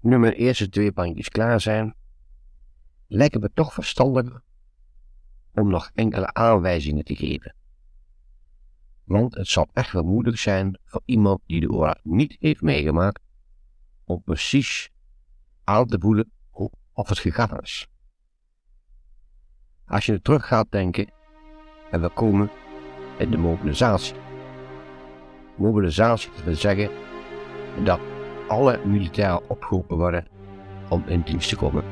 nu mijn eerste twee bankjes klaar zijn, lijkt het me toch verstandiger om nog enkele aanwijzingen te geven. Want het zal echt wel moeilijk zijn voor iemand die de oorlog niet heeft meegemaakt, om precies aan te voelen of het gegaan is. Als je er terug gaat denken, en we komen in de mobilisatie. Mobilisatie wil zeggen dat alle militairen opgeroepen worden om in dienst te komen.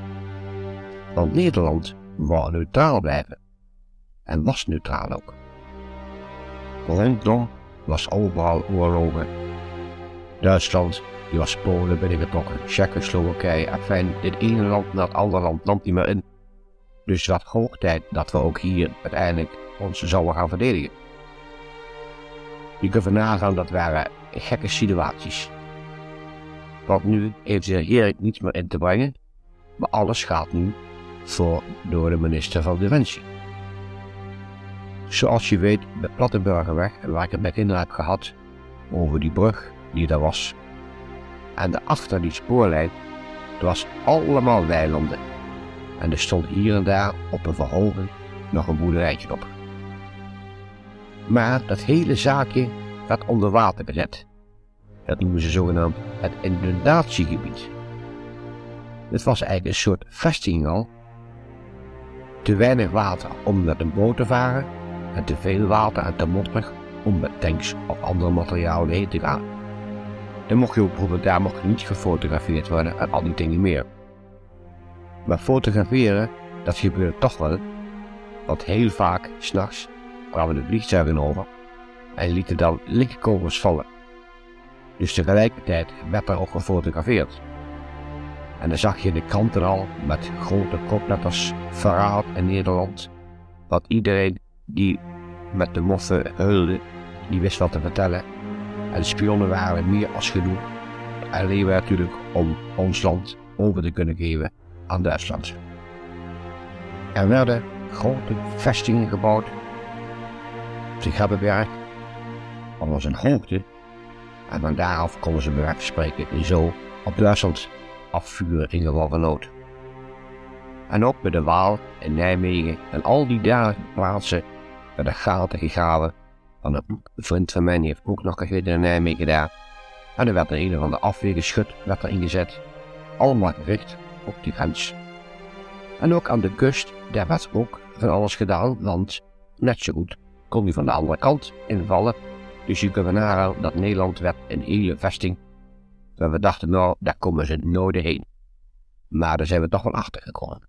Want Nederland wou neutraal blijven. En was neutraal ook. Rondom was overal oorlogen. Duitsland, die was Polen binnengetrokken, Tsjechoslowakije, afijn, dit ene land naar het andere land nam die maar in. Dus het was hoog tijd dat we ook hier uiteindelijk ons zouden gaan verdedigen. Je kunt nagaan, dat waren gekke situaties. Want nu heeft de regering niets meer in te brengen, maar alles gaat nu voor door de minister van Defensie. Zoals je weet, de Plattenburgerweg, waar ik het met in heb gehad, over die brug die daar was. En daarachter die spoorlijn, het was allemaal weilanden. En er stond hier en daar op een verhoging nog een boerderijtje op. Maar dat hele zaakje werd onder water gezet. Dat noemen ze zogenaamd het inundatiegebied. Het was eigenlijk een soort vesting al. Te weinig water om met een boot te varen en te veel water en te mottig om met tanks of andere materialen heen te gaan. Dan mocht je bijvoorbeeld, daar mocht niet gefotografeerd worden en al die dingen meer. Maar fotograferen, dat gebeurde toch wel, want heel vaak, s'nachts, kwamen de vliegtuigen over en lieten dan lichtkogels vallen. Dus tegelijkertijd werd er ook gefotografeerd. En dan zag je de kranten al met grote kopletters verraad in Nederland. Dat iedereen die met de moffen heulde, die wist wat te vertellen. En de spionnen waren meer als genoeg. Alleen natuurlijk om ons land over te kunnen geven aan Duitsland. Er werden grote vestingen gebouwd. Op Gabbeberg, alles een hoogte. En van daaraf konden ze bij wijze spreken zo op Duitsland afvuren in geval van nood. En ook bij de Waal in Nijmegen en al die daar plaatsen werden gaten gegraven. Van een vriend van mij heeft ook nog een keer in Nijmegen daar. En er werd een of andere afweergeschut werd er ingezet. Allemaal gericht op die grens. En ook aan de kust, daar werd ook van alles gedaan, want net zo goed kon hij van de andere kant invallen. Dus kunt nagaan dat Nederland werd een hele vesting. En we dachten nou, daar komen ze nooit heen. Maar daar zijn we toch wel achter gekomen.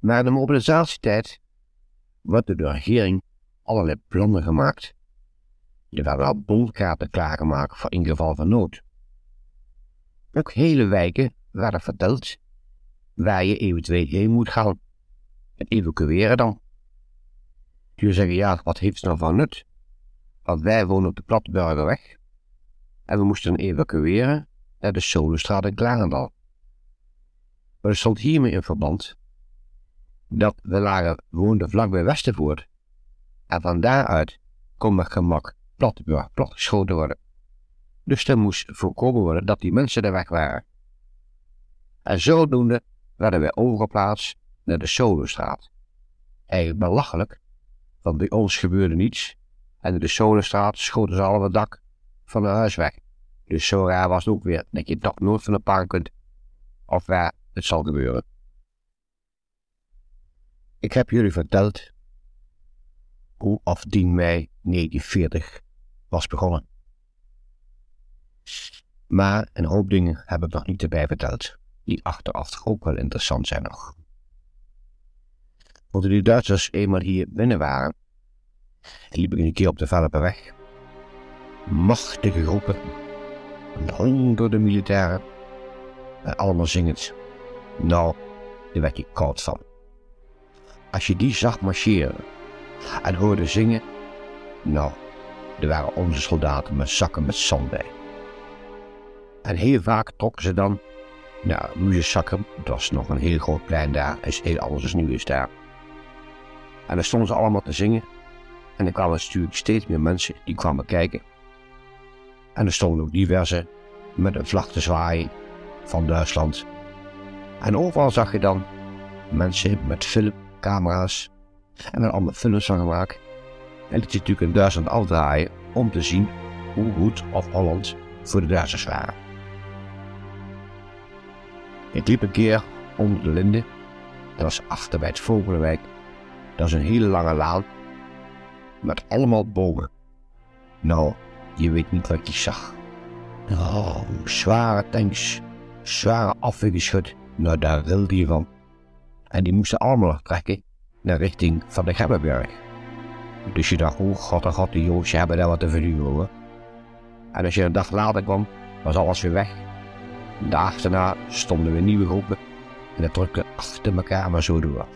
Na de mobilisatietijd wordt door de regering allerlei plannen gemaakt. Er werden al bondkaarten klaargemaakt voor in geval van nood. Ook hele wijken werden verteld waar je eventueel heen moet gaan. En evacueren dan. Je zeggen, ja, wat heeft het nou van nut? Want wij wonen op de Plattenburgerweg. En we moesten evacueren naar de Solenstraat in Klarendal. Maar er stond hiermee in verband dat we lagen, woonden vlakbij Westervoort. En van daaruit kon met gemak Plattenburg platgeschoten worden. Dus er moest voorkomen worden dat die mensen er weg waren. En zodoende werden wij overgeplaatst naar de Solenstraat. Eigenlijk belachelijk, want bij ons gebeurde niets. En in de Solenstraat schoten ze allemaal het dak van het huis weg. Dus zo raar was het ook weer dat je toch nooit van een park kunt of waar het zal gebeuren. Ik heb jullie verteld hoe of 10 mei 1940 was begonnen. Maar een hoop dingen heb ik nog niet erbij verteld, die achteraf ook wel interessant zijn nog. Want die Duitsers eenmaal hier binnen waren, liep ik een keer op de Velpenweg. Machtige groepen, honderden militairen, en allemaal zingend. Nou, daar werd je koud van. Als je die zag marcheren en hoorde zingen, nou, er waren onze soldaten met zakken met zand bij. En heel vaak trokken ze dan naar Muzezakken, het was nog een heel groot plein daar, is heel anders als nu is daar. En dan stonden ze allemaal te zingen. En er kwamen natuurlijk steeds meer mensen die kwamen kijken. En er stonden ook diverse met een vlag te zwaaien van Duitsland. En overal zag je dan mensen met filmcamera's en met allemaal films van gemaakt. En liet je natuurlijk in Duitsland afdraaien om te zien hoe goed of Holland voor de Duitsers waren. Ik liep een keer onder de linden. Dat was achter bij het Vogelenwijk. Dat is een hele lange laan. Met allemaal bomen. Nou, je weet niet wat je zag. Oh, zware tanks. Zware afweergeschut. Nou, daar wilde je van. En die moesten allemaal trekken naar richting van de Gebbenberg. Dus je dacht, oh god, oh god, die jongens hebben daar wat te verduren. En als je een dag later kwam, was alles weer weg. De dag daarna stonden weer nieuwe groepen en dat drukte achter elkaar maar zo door.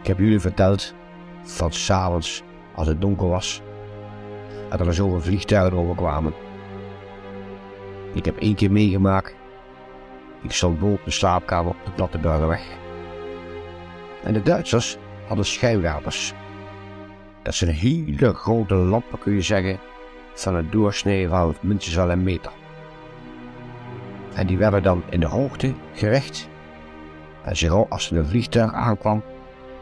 Ik heb jullie verteld van s'avonds, als het donker was, dat er zoveel vliegtuigen overkwamen. Ik heb één keer meegemaakt. Ik stond boven de slaapkamer op de Platte Burgerweg. En de Duitsers hadden schijnwerpers. Dat zijn hele grote lampen, kun je zeggen, van een doorsnee van minstens wel een meter. En die werden dan in de hoogte gericht. En zo als er een vliegtuig aankwam,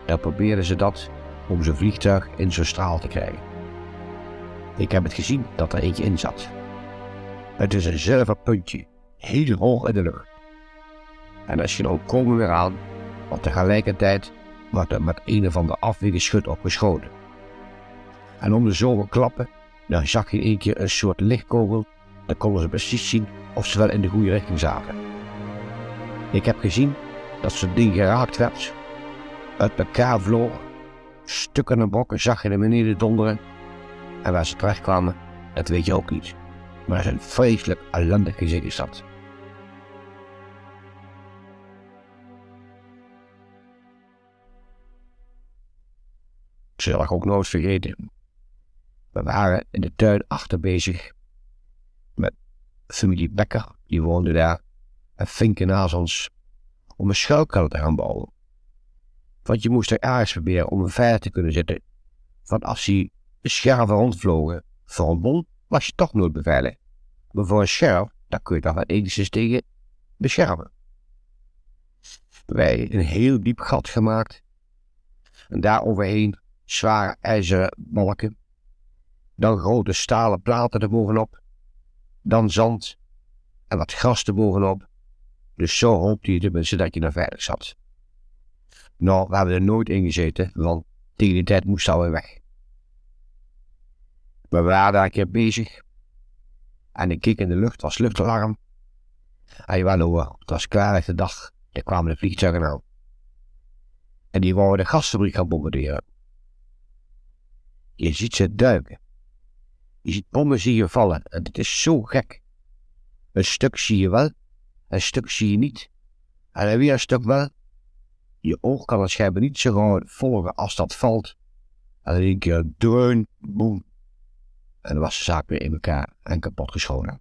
dan probeerden ze dat om zijn vliegtuig in zijn straal te krijgen. Ik heb het gezien dat er eentje in zat. Het is een zilverpuntje, heel hoog in de lucht. En als je dan komen weer aan, want tegelijkertijd wordt er met een of ander afweergeschut op geschoten. En om de zomer klappen, dan zag je één keer een soort lichtkogel. Dan konden ze precies zien of ze wel in de goede richting zaten. Ik heb gezien dat zo'n ding geraakt werd, uit elkaar vloog, stukken en brokken zag je naar beneden donderen. En waar ze terecht kwamen, dat weet je ook niet. Maar het is een vreselijk ellendig gezicht is dat. Ook nooit vergeten. We waren in de tuin achter bezig met familie Becker, die woonde daar, en Finken naast ons, om een schuilkelder te gaan bouwen. Want je moest er ergens proberen om een veilig te kunnen zitten. Want als die scherven rondvlogen, voor een bom was je toch nooit beveiligd. Maar voor een scherf, daar kun je toch wel enigszins tegen beschermen. Wij een heel diep gat gemaakt. En daar overheen zware ijzeren balken dan grote stalen platen erbovenop, dan zand en wat gras erbovenop. Dus zo hoopte je tenminste dat je naar veilig zat. Nou, we hebben er nooit in gezeten, want tegen die tijd moest alweer weg. We waren daar een keer bezig en ik keek in de lucht, was luchtalarm. En wel hoor, het was klaar de dag, er kwamen de vliegtuigen aan. En die wouden de gasfabriek gaan bombarderen. Je ziet ze duiken. Je ziet bommen zie vallen en het is zo gek. Een stuk zie je wel, een stuk zie je niet. En weer een stuk wel. Je oog kan het schijnbaar niet zo gewoon volgen als dat valt. En dan een keer dreun, boem. En dan was de zaak weer in elkaar en kapot geschoten.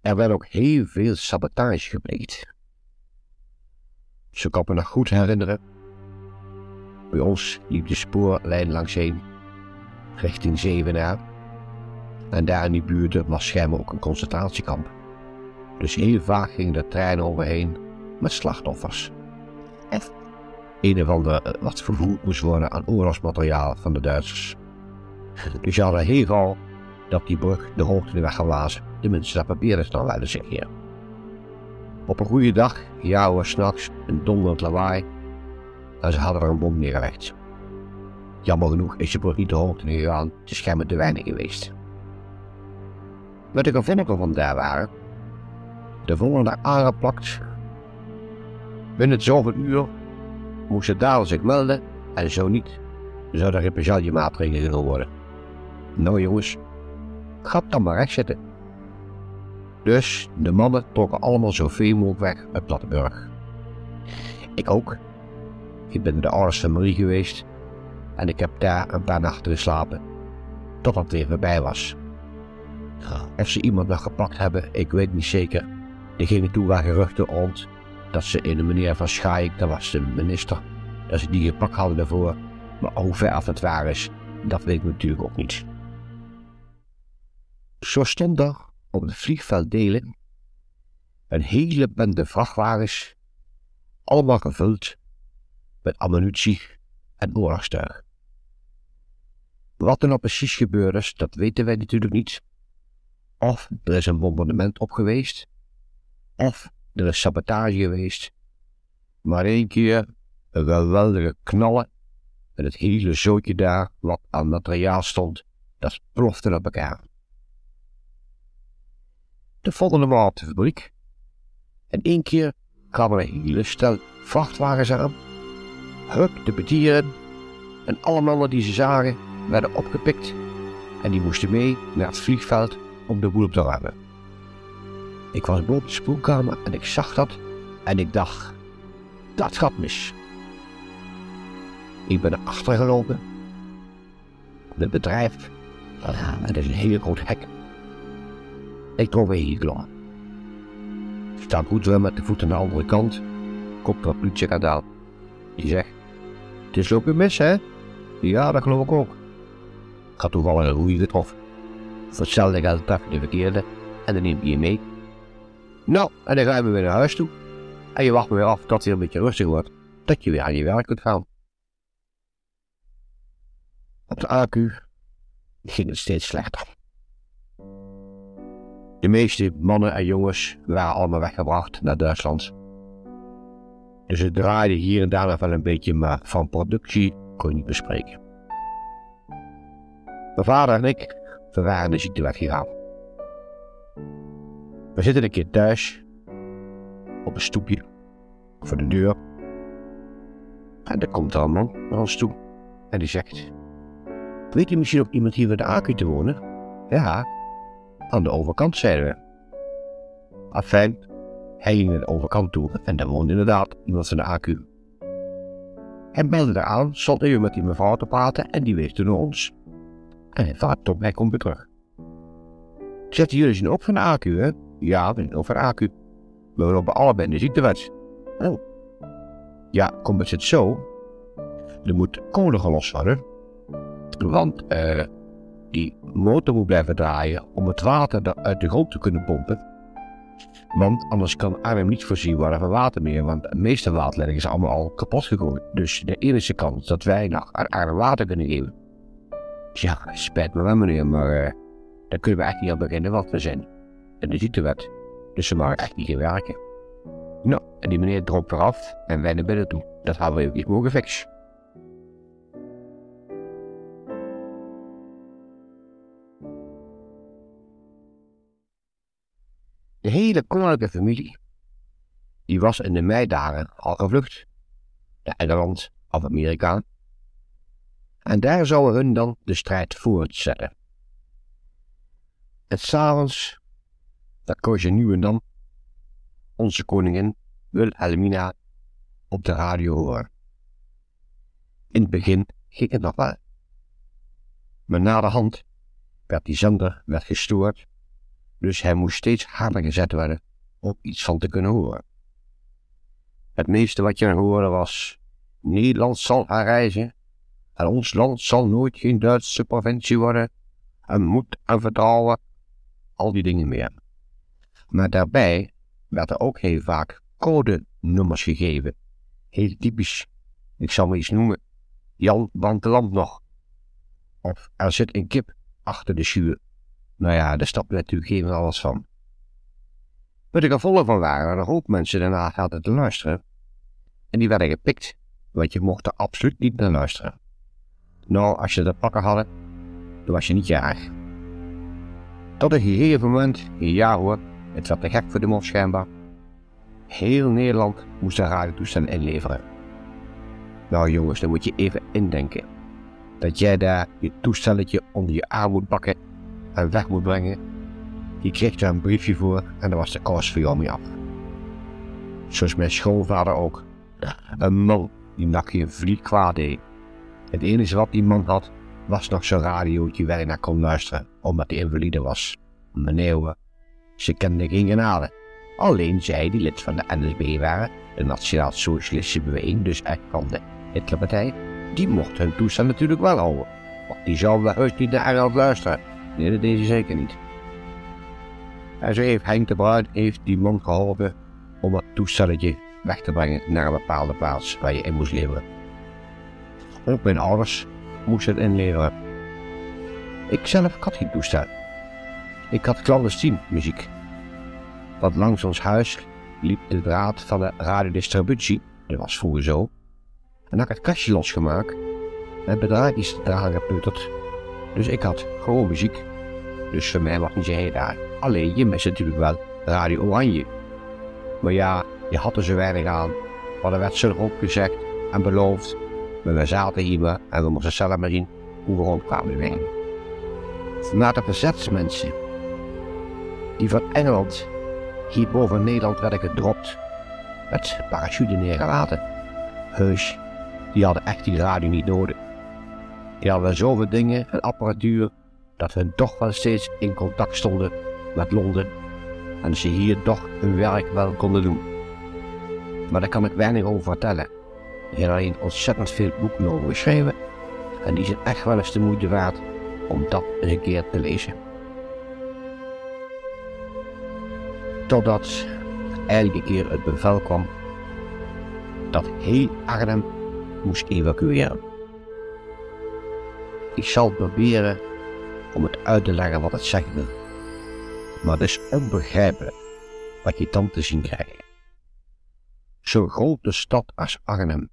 Er werd ook heel veel sabotage gepleegd. Zo kan me nog goed herinneren. Bij ons liep de spoorlijn langs heen richting Zevenaar. En daar in die buurt was schijnbaar ook een concentratiekamp. Dus heel vaak ging de trein overheen met slachtoffers. En een of andere eh, wat vervoerd moest worden aan oorlogsmateriaal van de Duitsers. Dus je had gauw dat die brug de hoogte weg De Tenminste, dat papier is dan wel. Op een goede dag, ja hoor, s'nachts, een donderend lawaai. En ze hadden er een bom neergelegd. Jammer genoeg is je brug niet de hoogte gegaan, het is schijnbaar te weinig geweest. Wat de gevinniken van daar waren, de volgende aangeplakt. Binnen zoveel uur moest de dader zich melden en zo niet, zou er maatregelen genomen worden. Nou jongens, ga dan maar recht zitten. Dus de mannen trokken allemaal zoveel mogelijk weg uit Plattenburg. Ik ook. Ik ben de ouders van Marie geweest en ik heb daar een paar nachten geslapen, totdat het weer voorbij was. Of ze iemand nog gepakt hebben, ik weet niet zeker. Er gingen toen wel geruchten rond dat ze in de meneer van Schaik, dat was de minister, dat ze die gepakt hadden daarvoor. Maar hoe ver af het waar is, dat weet ik natuurlijk ook niet. Zo stond er op het vliegveld Delen een hele bende vrachtwagens, allemaal gevuld met ammunitie en oorlogstuig. Wat er nou precies gebeurd is, dat weten wij natuurlijk niet. Of er is een bombardement op geweest, of er is sabotage geweest. Maar één keer een geweldige knallen en het hele zootje daar wat aan materiaal stond, dat plofte op elkaar. De volgende maand op de fabriek. En één keer kwamen een hele stel vrachtwagens aan. Hup, de bedieren en alle mannen die ze zagen werden opgepikt en die moesten mee naar het vliegveld om de boel op te ruimen. Ik was boven de spoelkamer en ik zag dat en ik dacht, dat gaat mis. Ik ben naar achteren gelopen. Het bedrijf, het is een heel groot hek. Ik trok weer hier klaar. Ik sta goed wel met de voet aan de andere kant. Komt er een politieagent aan. Die zegt, het is lopen mis hè? Ja, dat geloof ik ook. Ik had toevallig een roei getroffen. Voor hetzelfde geld tref je de verkeerde en dan neem je je mee. Nou, en dan gaan we weer naar huis toe. En je wacht weer af tot het een beetje rustig wordt, dat je weer aan je werk kunt gaan. Op de AQ ging het steeds slechter. De meeste mannen en jongens waren allemaal weggebracht naar Duitsland. Dus het draaide hier en daar nog wel een beetje, maar van productie kon je niet bespreken. Mijn vader en ik, we waren de ziekte weggegaan. We zitten een keer thuis, op een stoepje, voor de deur. En er komt een man naar ons toe en die zegt... Weet je misschien ook iemand hier bij de Acu te wonen? Ja, aan de overkant zeiden we. Afijn, hij ging naar de overkant toe en daar woonde inderdaad iemand van de AQ. Hij belde eraan, stond even met die mevrouw te praten en die wees toen naar ons. En hij vaart tot mij komt weer terug. Zetten jullie zijn ook van de AQ, hè? Ja, we de AQ. We lopen allebei in de ziektewet. Oh. Ja, komt het zo. Er moet kolen gelost worden. Want eh, die motor moet blijven draaien om het water uit de grond te kunnen pompen. Want anders kan Arnhem niet voorzien worden van water meer, want de meeste waterleidingen zijn allemaal al kapot gegooid. Dus de enige kans dat wij nog aan Arnhem water kunnen geven. Ja, spijt me wel meneer, maar uh, daar kunnen we echt niet aan beginnen, want we zijn in de ziektewet. Dus ze mogen echt niet gaan werken. Nou, en die meneer dropt eraf en wij naar binnen toe. Dat hebben we even mogen fixen. De hele koninklijke familie, die was in de meidagen al gevlucht naar Engeland of Amerika. En daar zouden hun dan de strijd voortzetten. En s'avonds, dat kon je nu en dan onze koningin Wilhelmina op de radio horen. In het begin ging het nog wel. Maar na de hand werd die zender werd gestoord dus hij moest steeds harder gezet worden om iets van te kunnen horen. Het meeste wat je hoorde was: Nederland zal gaan reizen en ons land zal nooit geen Duitse provincie worden en moed en vertrouwen, al die dingen meer. Maar daarbij werden ook heel vaak codenummers gegeven. Heel typisch. Ik zal maar iets noemen. Jan want de land nog. Of er zit een kip achter de schuur. Nou ja, daar stappen natuurlijk geen alles van. Wat de gevolgen van waren, er een hoop mensen daarna hadden te luisteren. En die werden gepikt, want je mocht er absoluut niet naar luisteren. Nou, als je dat pakken hadden, dan was je niet jarig. Tot een gegeven moment, ja hoor, het werd te gek voor de mond schijnbaar. Heel Nederland moest een radiotoestellen inleveren. Nou jongens, dan moet je even indenken. Dat jij daar je toestelletje onder je arm moet pakken en weg moet brengen. Die kreeg daar een briefje voor en daar was de kous voor jou mee af. Zoals mijn schoonvader ook. Een man die nog geen vlieg kwaad deed. Het enige wat die man had, was nog zo'n radiootje waar hij naar kon luisteren, omdat hij invalide was. Meneer, ze kenden geen genade. Alleen zij die lid van de NSB waren, de Nationaal Socialistische Beweging, dus echt van de Hitlerpartij, die mochten hun toestand natuurlijk wel houden. Want die zouden heus niet naar Engeland luisteren. Nee, dat deed hij zeker niet. En zo heeft Henk de Bruin heeft die man geholpen om het toestelletje weg te brengen naar een bepaalde plaats waar je in moest leveren. Ook mijn ouders moesten het inleveren. Ik zelf had geen toestel. Ik had clandestien muziek. Want langs ons huis liep de draad van de radiodistributie, dat was vroeger zo. En had ik het kastje losgemaakt en de draad geputterd. Dus ik had gewoon muziek. Dus voor mij was niet zo heel raar. Alleen, je mist natuurlijk wel Radio Oranje. Maar ja, je had er zo weinig aan. Maar er werd zo opgezegd en beloofd. Maar we zaten hier en we moesten zelf maar zien hoe we rondkwamen. Na de verzetsmensen die van Engeland hier boven Nederland werden gedropt. Met parachute neergelaten. Heus, die hadden echt die radio niet nodig. Die hadden zoveel dingen en apparatuur dat we toch wel steeds in contact stonden met Londen en ze hier toch hun werk wel konden doen. Maar daar kan ik weinig over vertellen. Er zijn alleen ontzettend veel boeken over geschreven en die zijn echt wel eens de moeite waard om dat eens een keer te lezen. Totdat elke keer het bevel kwam dat heel Arnhem moest evacueren. Ik zal proberen om het uit te leggen wat het zeggen wil. Maar het is onbegrijpelijk wat je dan te zien krijgt. Zo'n grote stad als Arnhem.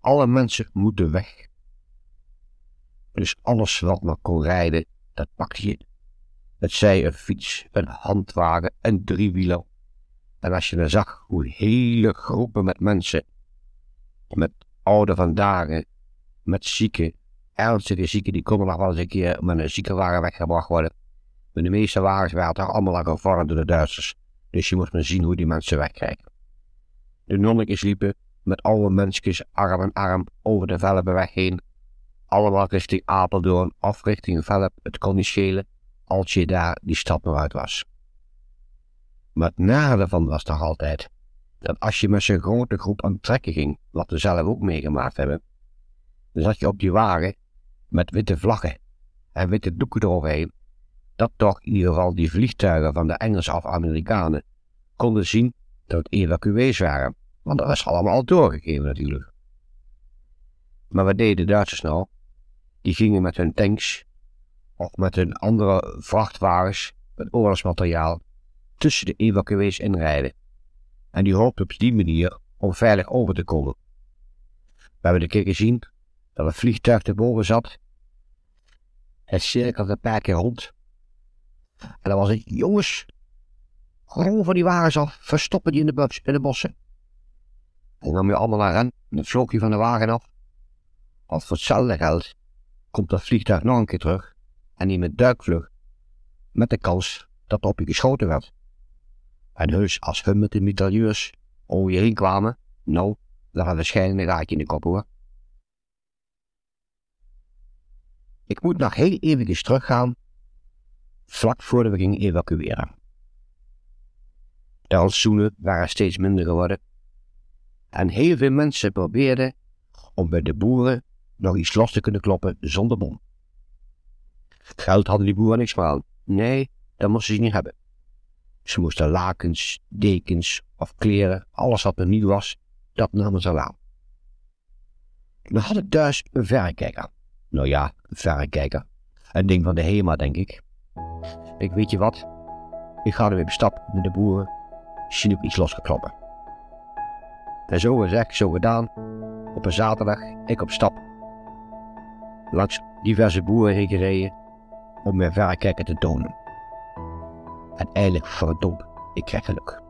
Alle mensen moeten weg. Dus alles wat maar kon rijden, dat pak je. Het zij een fiets, een handwagen, een driewieler. En als je dan zag hoe hele groepen met mensen, met oude vandaag, met zieken, ernstige zieken, die konden nog wel eens een keer met een ziekenwagen weggebracht worden. Maar de meeste wagens waren toch allemaal al gevormd door de Duitsers. Dus je moest maar zien hoe die mensen wegkrijgen. De nonnetjes liepen met oude mensjes arm in arm over de Velpenweg heen. Allemaal richting Apeldoorn of richting Velp. Het kon als je daar die stad nog uit was. Maar het nare van was toch altijd dat als je met zo'n grote groep aan het trekken ging, wat we zelf ook meegemaakt hebben, dan zat je op die wagen met witte vlaggen en witte doeken eroverheen, dat toch in ieder geval die vliegtuigen van de Engelsen of Amerikanen konden zien dat het evacuees waren. Want dat was allemaal doorgegeven natuurlijk. Maar wat deden de Duitsers nou? Die gingen met hun tanks of met hun andere vrachtwagens met oorlogsmateriaal tussen de evacuees inrijden. En die hoopten op die manier om veilig over te komen. We hebben een keer gezien dat het vliegtuig erboven zat. Het cirkelde een paar keer rond. En dan was het, jongens, gewoon van die wagens af, verstoppen die in de, de bossen. En nam je allemaal naar hen, en dan vloog je van de wagen af. Als voor hetzelfde geld komt dat vliegtuig nog een keer terug en die met duikvlug, met de kans dat op je geschoten werd. En heus, als hun met de mitrailleurs over je heen kwamen, nou, dan had waarschijnlijk een raadje in de kop hoor. Ik moet nog heel eventjes teruggaan, vlak voordat we gingen evacueren. De rantsoenen waren steeds minder geworden. En heel veel mensen probeerden om bij de boeren nog iets los te kunnen kloppen zonder bom. Geld hadden die boeren niks aan. Nee, dat moesten ze niet hebben. Ze moesten lakens, dekens of kleren, alles wat er niet was, dat namen ze aan. Dan had ik thuis een verrekijker. Nou ja, een verrekijker. Een ding van de HEMA, denk ik. Ik weet je wat? Ik ga er weer stap met de boeren. Zie ik iets losgekloppen. En zo gezegd, zo gedaan. Op een zaterdag, ik op stap. Langs diverse boeren heen gereden om mijn verrekijker te tonen. En eindelijk verdomd, ik krijg geluk.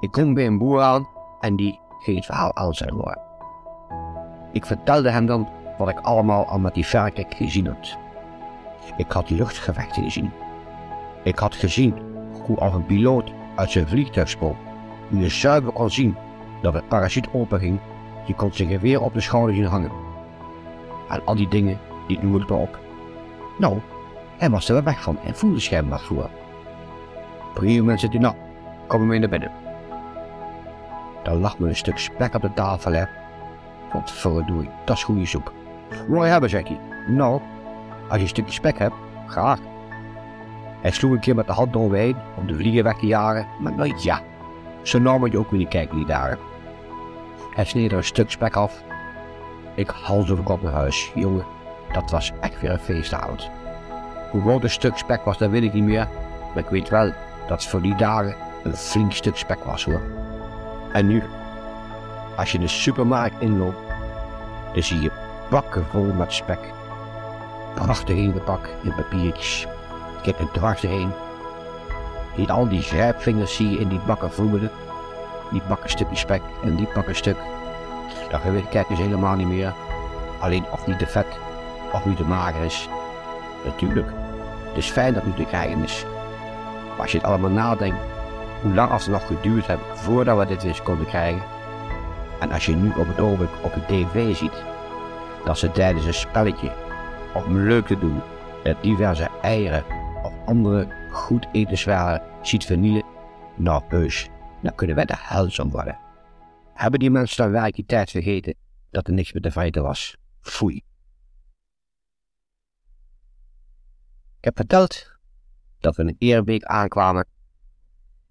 Ik kom bij een boer aan en die ging het verhaal aan zijn horen. Ik vertelde hem dan wat ik allemaal al met die verrekijker gezien had. Ik had luchtgevechten gezien. Ik had gezien hoe als een piloot uit zijn vliegtuig sprong, hoe je zuiver kon zien dat het parachute openging, je kon zijn geweer op de schouder zien hangen. En al die dingen, die noem ik op. Nou, hij was er weg van en voelde schijnbaar voor. Moment zei hij, nou, kom mee naar binnen. Dan lag me een stuk spek op de tafel, hè. Wat verdorie, dat is goede soep. Je hebben, zei hij. Nou, als je een stukje spek hebt, graag. Hij sloeg een keer met de hand eroverheen om de vliegen weg te maar nooit ja. Zo moet je ook weer niet kijken die dagen. Hij sneed er een stuk spek af. Ik hals over kop naar huis. Jongen, dat was echt weer een feestavond. Hoe groot een stuk spek was, dat weet ik niet meer. Maar ik weet wel dat het voor die dagen een flink stuk spek was hoor. En nu, als je de supermarkt inloopt, dan zie je bakken vol met spek. Prachtig ingepakt in papiertjes. Kijk er dwars heen. Niet al die grijpvingers zie je in die bakken voelen. Die bakken stukje spek en die bakken stuk. Dat weet kijk dus helemaal niet meer. Alleen of niet te vet, of niet te mager is. Natuurlijk, het is fijn dat nu te krijgen is. Maar als je het allemaal nadenkt, hoe lang als het nog geduurd heeft voordat we dit weer konden krijgen. En als je nu op het ogenblik op de tv ziet, dat ze tijdens een spelletje, om leuk te doen, met diverse eieren of andere goed etenswaren ziet vernielen, nou heus, dan kunnen wij de hel om worden. Hebben die mensen dan werkelijk tijd vergeten dat er niks met de feiten was? Foei. Ik heb verteld dat we in Eerbeek aankwamen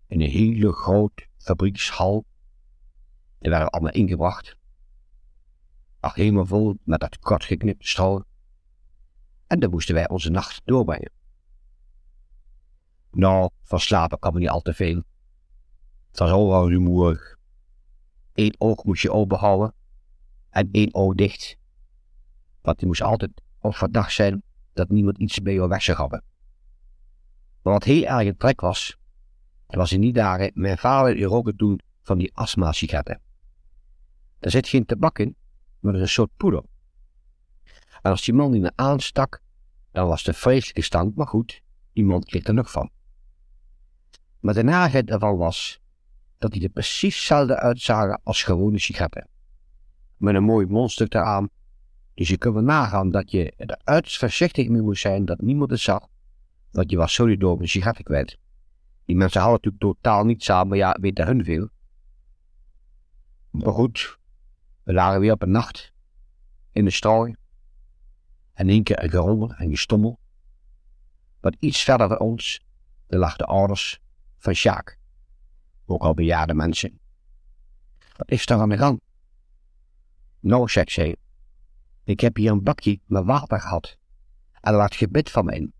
in een hele grote fabriekshal. Die werden allemaal ingebracht. Ach, helemaal vol met dat kort geknipte stro. En dan moesten wij onze nacht doorbrengen. Nou, van slapen er niet al te veel. Het was overal rumoerig. Eén oog moest je open houden en één oog dicht. Want je moest altijd op verdacht zijn dat niemand iets bij jou weg zou hebben. Maar wat heel erg een trek was, was in die dagen, mijn vader die rookte toen van die astma-sigaretten. Daar zit geen tabak in, maar er is een soort poeder. En als die man die me aanstak, dan was de vreselijke stank, maar goed, die man kreeg er nog van. Maar de narigheid daarvan was dat die er precies hetzelfde uitzagen als gewone sigaretten. Met een mooi mondstuk eraan. Dus je kunt wel nagaan dat je er uiterst voorzichtig mee moest zijn dat niemand het zag. Want je was sowieso een sigaretten kwijt. Die mensen hadden natuurlijk totaal niet samen, ja, weten hun veel. Maar goed, we lagen weer op een nacht in de strooi. En één keer een gerommel en gestommel. Wat iets verder van ons, daar lag de ouders van Sjaak. Ook al bejaarde mensen. Wat is er aan de gang? Nou, zegt ze, ik heb hier een bakje met water gehad. En er lag gebit van mij in.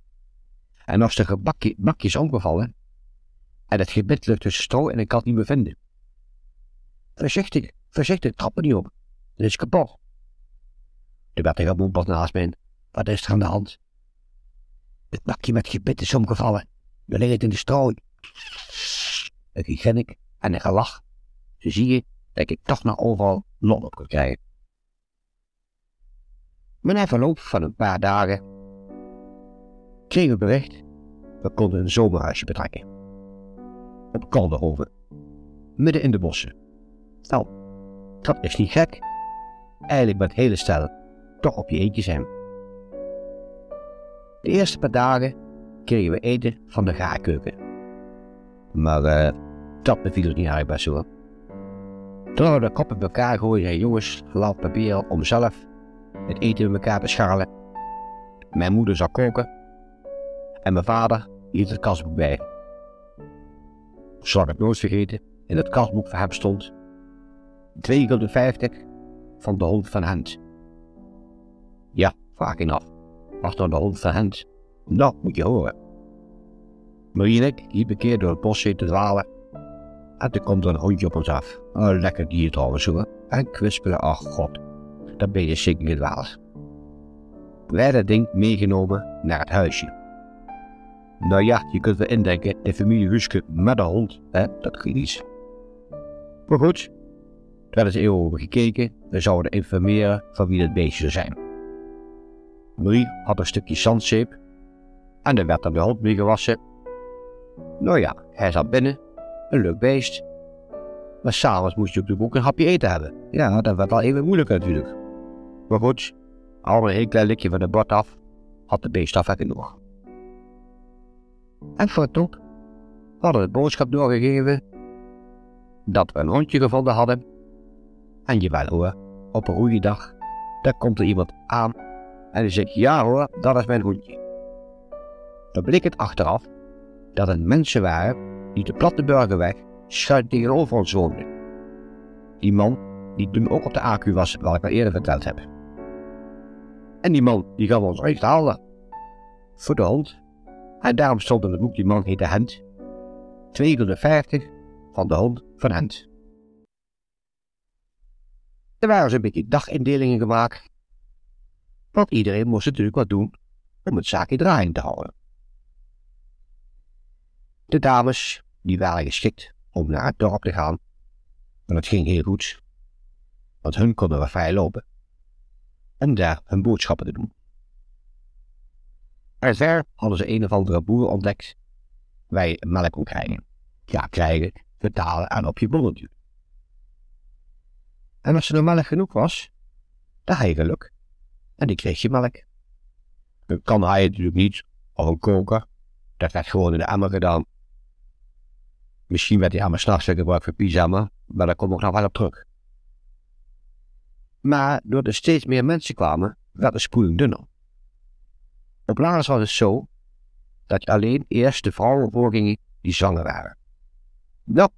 En als de bakje, bakje is omgevallen, en het gebit ligt tussen stro en ik kan het niet meer vinden. Voorzichtig, voorzichtig, trap me niet op. Het is kapot. Toen werd er gemompeld naast mij. Wat is er aan de hand? Het bakje met gebit is omgevallen. We liggen in de strooi. Een gegrinnik en een gelach. Zo zie je dat ik toch nog overal lol op kan krijgen. Maar na verloop van een paar dagen kregen we bericht. We konden een zomerhuisje betrekken. Op Kalderhoven. Midden in de bossen. Nou, dat is niet gek. Eigenlijk het hele stel toch op je eentje zijn. De eerste paar dagen kregen we eten van de gaarkeuken. Maar uh, dat beviel ons niet erg best hoor. Toen we de koppen bij elkaar gooien en jongens, laat proberen om zelf het eten met elkaar te scharrelen. Mijn moeder zou koken en mijn vader hield het kastboek bij. Zal ik nooit vergeten, in het kastboek van hem stond 2,50 van de hond van Hent. Ja, vaak in af. Was dan de hond van Hent? Nou, moet je horen. Marie en ik liepen een keer door het bosje te dwalen. En toen komt er een hondje op ons af. Een lekker dier trouwens hoor. En kwispelen, ach god, dan ben je zeker gedwaald. Wij dat ding meegenomen naar het huisje. Nou ja, je kunt wel indenken, de familie Huske met een hond, hè, dat ging niet. Maar goed, er is even over gekeken, we zouden informeren van wie het beestje zou zijn. Marie had een stukje zandzeep en er werd dan de hond mee gewassen. Nou ja, hij zat binnen, een leuk beest. Maar s'avonds moest je op de boek een hapje eten hebben. Ja, dat werd al even moeilijk natuurlijk. Maar goed, al een heel klein likje van de bord af, had de beest af nog. En voor hadden we het boodschap doorgegeven dat we een hondje gevonden hadden. En jawel hoor, op een goede dag, daar komt er iemand aan en die zegt, ja hoor, dat is mijn hondje. Dan bleek het achteraf dat het mensen waren die de platte burgerweg schuin tegenover ons woonden. Die man die toen ook op de AQ was, wat ik al eerder verteld heb. En die man die gaf ons echt halen. Voor de hond. En daarom stond in het boek die man heette Hent. 250 van de hond van Hent. Er waren zo'n beetje dagindelingen gemaakt. Want iedereen moest natuurlijk wat doen om het zaakje draaiend te houden. De dames, die waren geschikt om naar het dorp te gaan. En het ging heel goed, want hun konden we vrij lopen. Om daar hun boodschappen te doen. Maar ver hadden ze een of andere boer ontdekt je melk kon krijgen. Ja, krijgen, betalen en op je bonnetje. En als er nou melk genoeg was, dan had je geluk. En die kreeg je melk. Dan kan hij natuurlijk niet, of een koker. Dat werd gewoon in de emmer gedaan. Misschien werd die emmer s'nachts gebruikt voor pyjama, maar daar komt ik nog wel op terug. Maar doordat er steeds meer mensen kwamen, werd de spoeling dunner. Op laatst was het zo dat alleen eerst de vrouwen voorgingen die zwanger waren. Nou,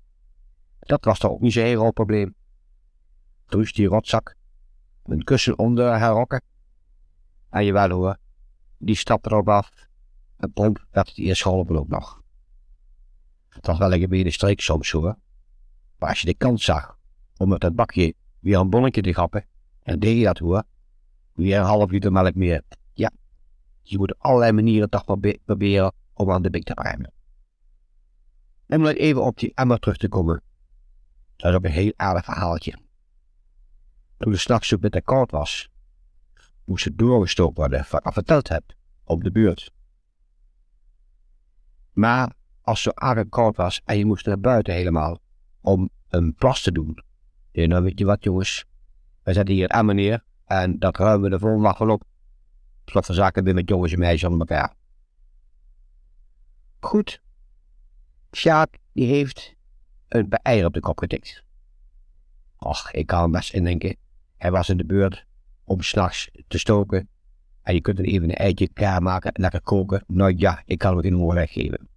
dat was toch ook niet zo'n heel groot probleem. Toen die rotzak, een kussen onder haar rokken. En je wel hoor, die stapte erop af. En pomp werd het eerst geholpen ook nog. Het was wel een gemene streek soms hoor. Maar als je de kans zag om met dat bakje weer een bonnetje te grappen, en deed je dat hoor, weer een half liter melk meer. Ja, je moet allerlei manieren toch proberen om aan de bik te ruimen. En om even op die emmer terug te komen. Dat is ook een heel aardig verhaaltje. Toen de s'nachts zo bitter koud was, moest het doorgestoken worden, wat ik al verteld heb, op de buurt. Maar als het zo aardig koud was en je moest naar buiten helemaal om een plas te doen. Ja, nou weet je wat jongens, we zetten hier het emmer neer en dat ruimen we de volgende dag wel op. Slot van zaken weer met jongens en meisjes aan elkaar. Goed. Sjaak, die heeft een eier op de kop getikt. Och, ik kan hem best indenken. Hij was in de beurt om s'nachts te stoken. En je kunt er even een eitje klaar maken en lekker koken. Nou ja, ik kan het in een weggeven.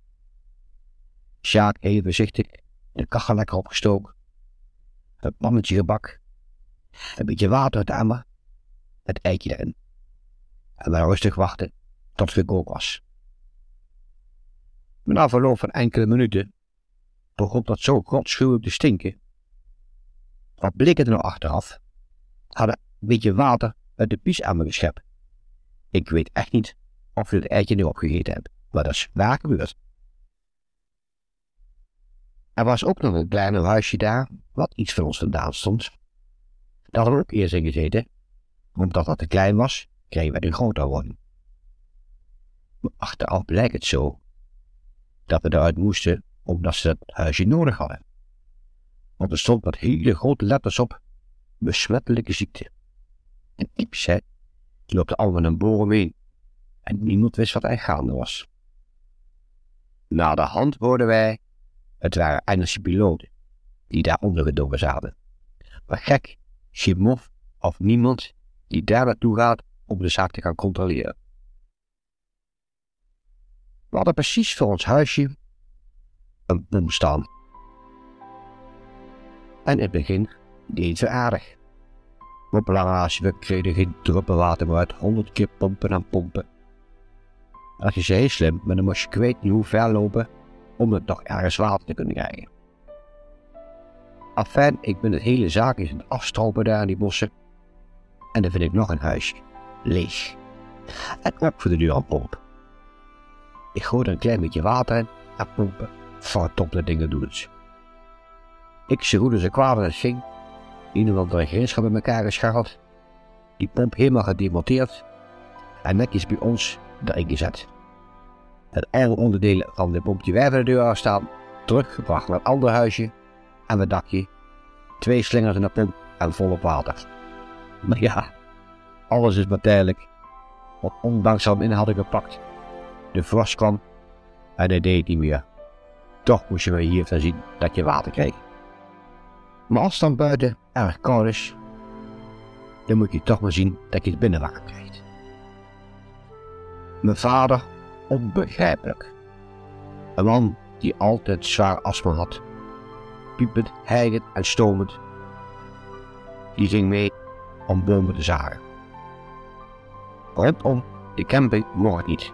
Sjaak even voorzichtig de kachel lekker opgestoken. Het pannetje gebak. Een beetje water uit de emmer. Het eitje erin. En dan rustig wachten tot het gekookt was. Na verloop van enkele minuten begon dat zo godschuwelijk te stinken. Wat bleek het nou achteraf? Hadden een beetje water uit de piesemmer geschept. Ik weet echt niet of je het eitje nu opgegeten hebt, maar dat is waar gebeurd. Er was ook nog een klein huisje daar, wat iets van ons vandaan stond. Daar hadden we ook eerst in gezeten. Omdat dat te klein was, kregen we een groter woning. Maar achteraf blijkt het zo dat we eruit moesten omdat ze dat huisje nodig hadden. Want er stond met hele grote letters op besmettelijke ziekte. En Ips, hè, die loopt allemaal een boren mee. En niemand wist wat er gaande was. Na de hand hoorden wij, het waren Engelse piloten die daar ondergedoken zaten. Maar gek, mof of niemand die daar naartoe gaat om de zaak te gaan controleren. We hadden precies voor ons huisje een bom staan. En in het begin deed ze aardig. Maar belangrijk, we kregen geen druppel water meer uit, honderd keer pompen en pompen. Je ze heel slim, maar dan moest je kwijt niet hoe ver lopen om het nog ergens water te kunnen krijgen. Afijn, ik ben het hele zaak in het afstropen daar in die bossen. En dan vind ik nog een huisje. Leeg. En ook voor de deur aan pomp. Ik gooi er een klein beetje water in en pompen. Van de dingen doen het. Ik zie hoe ze kwaad het ging. Een of andere gereedschap in elkaar gescharreld. Die pomp helemaal gedemonteerd. En netjes bij ons erin gezet. Het onderdeel van de pomp die wij voor de deur staan, teruggebracht naar het andere huisje en het dakje. Twee slingers in de pomp en volop water. Maar ja, alles is maar tijdelijk. Want ondanks dat in hadden gepakt. De frost kwam en hij deed niet meer. Toch moest je me hier zien dat je water kreeg. Maar als het dan buiten erg koud is, dan moet je toch maar zien dat je het binnenwater krijgt. Mijn vader, onbegrijpelijk. Een man die altijd zwaar astma had. Piepend, hijgend en stomend. Die ging mee om bomen te zagen. Rondom de camping mocht niet.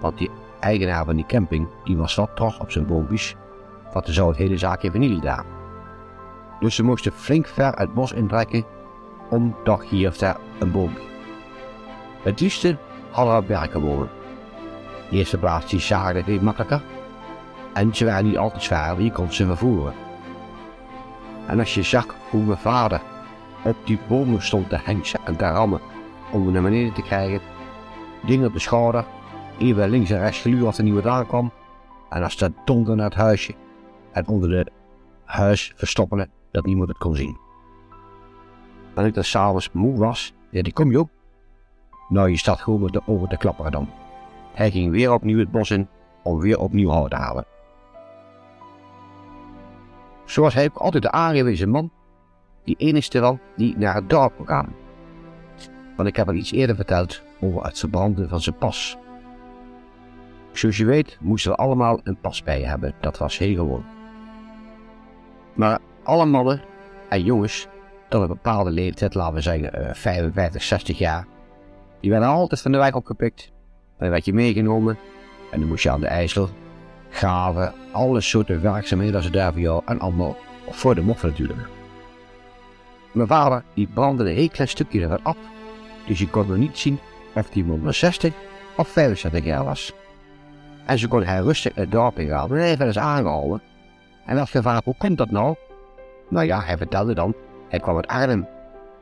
Want die eigenaar van die camping die was wat trots op zijn boompjes. Want er zou het hele zaakje vanille daar. Dus ze moesten flink ver het bos intrekken om toch hier of daar een boompje. Het liefste hadden we berken wonen. De eerste plaats die zagen het makkelijker. En ze waren niet altijd zwaar, je kon ze vervoeren. En als je zag hoe mijn vader op die bomen stond te hengsen en te rammen om hem naar beneden te krijgen, ding op de schouder, even links en rechts geluur als er niemand aankwam, en als dat donder naar het huisje en onder het huis verstoppen dat niemand het kon zien. En ik dan s'avonds moe was, ja die kom je op. Nou je staat gewoon met de ogen te klapperen dan. Hij ging weer opnieuw het bos in om weer opnieuw hout te halen. Zoals hij ook altijd de aangewezen man, die enigste wel die naar het dorp gaan. Want ik heb al iets eerder verteld over het verbranden van zijn pas. Zoals je weet moesten we allemaal een pas bij hebben, dat was heel gewoon. Maar alle mannen en jongens tot een bepaalde leeftijd, laten we zeggen 55, 60 jaar, die werden altijd van de wijk opgepikt. Dan werd je meegenomen en dan moest je aan de IJssel graven, alle soorten werkzaamheden als ze daar voor jou en allemaal voor de moffen natuurlijk. Mijn vader die brandde een heel klein stukje ervan af, dus je kon nog niet zien of die man 60 of 65 jaar was. En zo kon hij rustig het dorp ingaan en hij werd eens aangehouden. En werd gevraagd, hoe komt dat nou? Nou ja, hij vertelde dan, hij kwam uit Arnhem.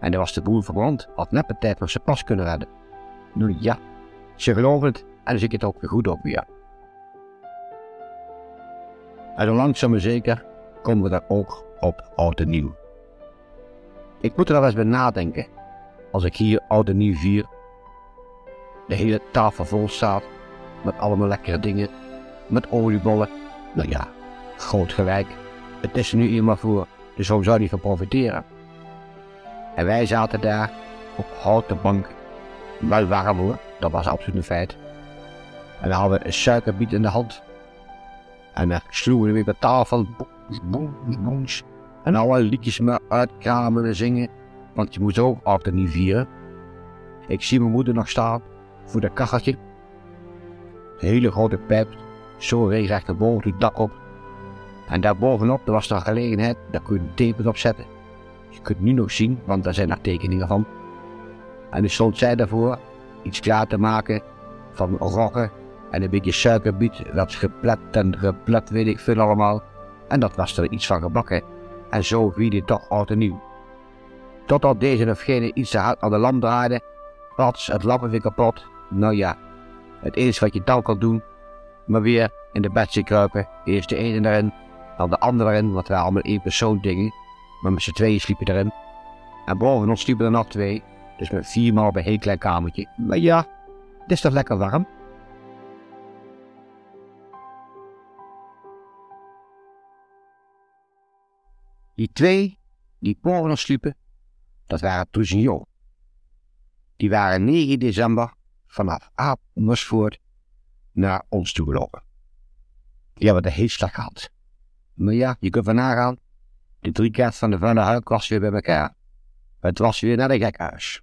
En er was de boel verbrand, had net een tijd nog zijn pas kunnen redden. Nou ja, ze geloven het en zie ik het ook weer goed op weer. En dan langzaam maar zeker komen we daar ook op oud en nieuw. Ik moet er wel eens bij nadenken als ik hier oud en nieuw vier. De hele tafel vol staat met allemaal lekkere dingen, met oliebollen. Nou ja, groot gelijk. Het is er nu eenmaal voor, dus waarom zou die van profiteren? En wij zaten daar op houten bank. Wel warm hoor, dat was absoluut een feit. En dan hadden we een suikerbiet in de hand. En dan sloegen we bij tafel. Boens, boens, En alle liedjes maar uitkramen en zingen. Want je moet ook altijd niet vieren. Ik zie mijn moeder nog staan voor dat kacheltje. Hele grote pijp, zo recht naar boven het dak op. En daar bovenop er was er gelegenheid, daar kun je een tepel op zetten. Je kunt het nu nog zien, want daar zijn er tekeningen van. En dus stond zij daarvoor iets klaar te maken van roggen en een beetje suikerbiet. Dat geplet en geplet, weet ik veel allemaal. En dat was er iets van gebakken. En zo viel hij toch oud en nieuw. Totdat deze of gene iets aan de lamp draaide. Pats, het lamp weer kapot. Nou ja, het enige wat je dan kan doen, maar weer in de bedje kruipen. Eerst de ene erin, dan de andere erin, want we waren allemaal één persoon dingen. Maar met z'n tweeën sliepen erin. En boven ons sliepen er nog twee. Dus met vier man op een heel klein kamertje. Maar ja, het is toch lekker warm? Die twee die boven ons sliepen, dat waren Truzinho. Die waren 9 december vanaf Amersfoort naar ons toe gelopen. Die hebben heel slecht gehad. Maar ja, je kunt van nagaan, de drie kaart van de Van der was weer bij elkaar. Het was weer naar de gekhuis.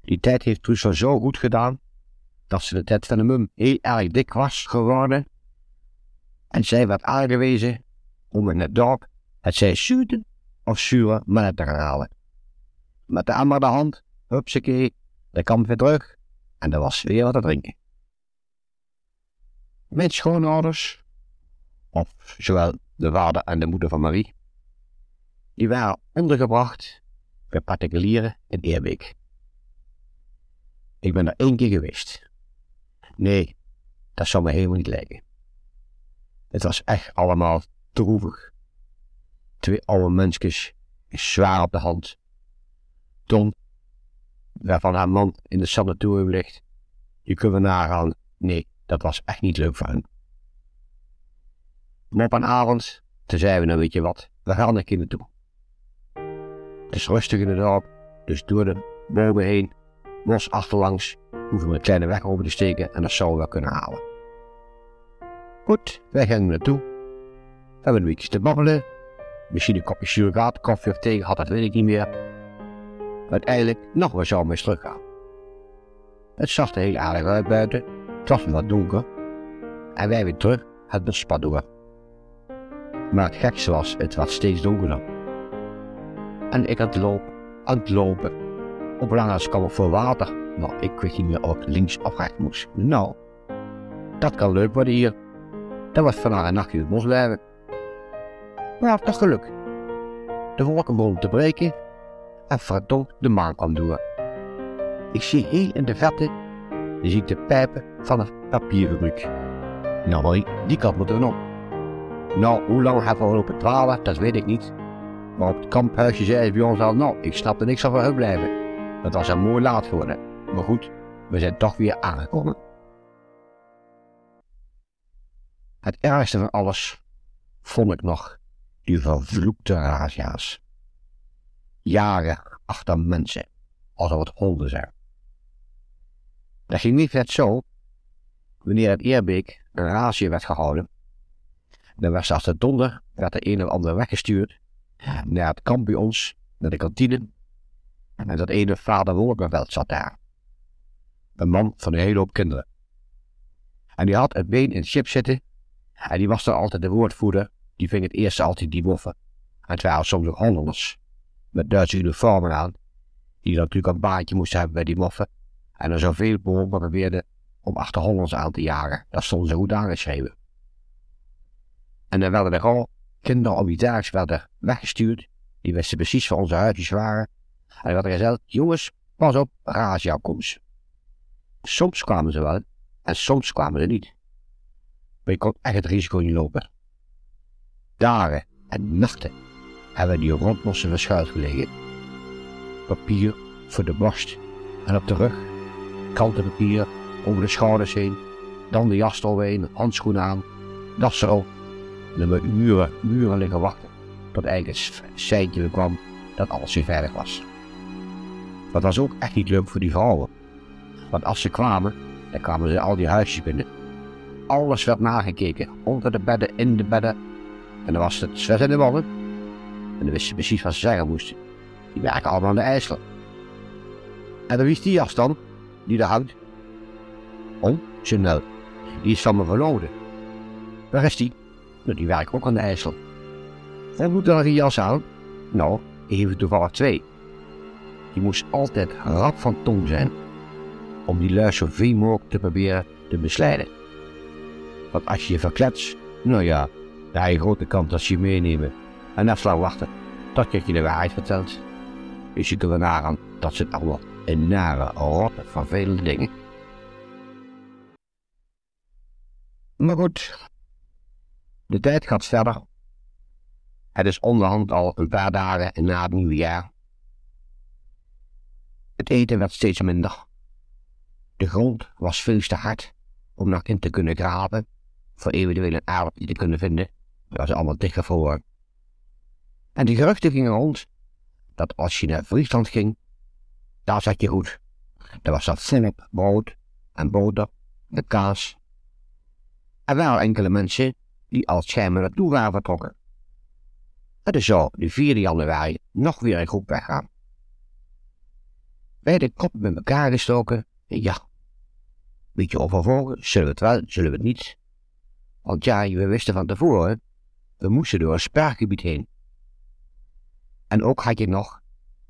Die tijd heeft Truus zo goed gedaan, dat ze de tijd van de mum heel erg dik was geworden. En zij werd aangewezen om in het dorp het zij zuurden of zure mannen te gaan halen. Met de de hand, hupsakee, de kamp weer terug en er was weer wat te drinken. Mijn schoonouders, of zowel de vader en de moeder van Marie, die waren ondergebracht bij particulieren in Eerbeek. Ik ben er één keer geweest. Nee, dat zou me helemaal niet lijken. Het was echt allemaal droevig. Twee oude mensjes, zwaar op de hand. Tom, waarvan haar man in de sanatorium ligt. Je kunt we nagaan, nee, dat was echt niet leuk voor hen. Maar op een avond, toen zeiden we nou weet je wat, we gaan er kinderen toe. Het is rustig in het dorp, dus door de bomen heen, bos achterlangs, hoeven we een kleine weg over te steken en dat zouden we wel kunnen halen. Goed, wij gingen naartoe. We hebben een beetje te babbelen. Misschien een kopje surrogaat, koffie of thee had, dat weet ik niet meer. Uiteindelijk nog weer zo mee teruggaan. Het zag er heel aardig uit buiten. Het was wat donker. En wij weer terug het bespad door. Maar het gekste was, het was steeds donkerder. En ik aan het lopen, aan het lopen. Op kwam ik voor water, maar ik wist niet meer of ik links of rechts moest. Nou, dat kan leuk worden hier. Dat was vandaag een nachtje in het bos blijven. Maar toch geluk. De wolken begonnen te breken en verdomd de maan kwam door. Ik zie heel in de verte zie de pijpen van een papierfabriek. Nou, die kant moeten we op. Nou, hoe lang hebben we lopen dwalen, dat weet ik niet. Maar op het kamphuisje zei hij bij ons al, nou, ik snap er niks van voor blijven. Dat was een mooi laat geworden. Maar goed, we zijn toch weer aangekomen. Het ergste van alles vond ik nog die vervloekte razia's. Jaren achter mensen, alsof het honden zijn. Dat ging niet net zo. Wanneer het Eerbeek een razia werd gehouden, dan was als de donder, werd de een of ander weggestuurd naar het kamp bij ons, naar de kantine. En dat ene vader Wolkenveld zat daar. Een man van een hele hoop kinderen. En die had het been in het schip zitten. En die was dan altijd de woordvoerder. Die ving het eerste altijd die moffen. En het waren soms ook Hollanders. Met Duitse uniformen aan. Die natuurlijk een baantje moesten hebben bij die moffen. En er zoveel mogelijk probeerden om achter Hollanders aan te jagen. Dat stond ze goed aangeschreven. En dan werden er al kinderen op die werden weggestuurd. Die wisten precies waar onze huisjes waren. En dan werd er gezegd, jongens, pas op, razia komst. Soms kwamen ze wel en soms kwamen ze niet. Maar je kon echt het risico niet lopen. Dagen en nachten hebben die rondlossen verschuild gelegen. Papier voor de borst en op de rug, papier over de schouders heen, dan de jas eroverheen, handschoenen aan, das erop. En we uren, uren liggen wachten tot eigenlijk een seintje kwam dat alles weer veilig was. Dat was ook echt niet leuk voor die vrouwen. Want als ze kwamen, dan kwamen ze al die huisjes binnen. Alles werd nagekeken, onder de bedden, in de bedden. En dan was het zwet in de mannen. En dan wisten ze precies wat ze zeggen moesten. Die werken allemaal aan de ijsel. En dan wist die jas dan, die daar hangt. Oh, Chanel, die is van me verloren. Waar is die? Nou, die werkt ook aan de IJssel. En moet er een jas aan? Nou, even toevallig twee. Die moest altijd rap van tong zijn om die lui zoveel mogelijk te proberen te beslijden. Want als je je verklets, nou ja, heb je grote kans dat je meenemen en afslaan wachten tot je de waarheid vertelt. Je kunt er nagaan dat ze allemaal een nare, rotte, vervelende dingen. Maar goed, de tijd gaat verder. Het is onderhand al een paar dagen na het nieuwe jaar. Het eten werd steeds minder. De grond was veel te hard om nog in te kunnen graven, voor eventueel een aardappel te kunnen vinden. Dat was allemaal dichtgevroren. En de geruchten gingen rond dat als je naar Friesland ging, daar zat je goed. Er was dat sennep, brood en boter, de kaas. Er waren enkele mensen die als schijnbaar naartoe waren vertrokken. Het is zo de 4 januari nog weer een groep weggaan. Wij de kop met elkaar gestoken, ja, beetje overvolgen, zullen we het wel, zullen we het niet. Want ja, we wisten van tevoren, we moesten door een spaargebied heen. En ook had je nog,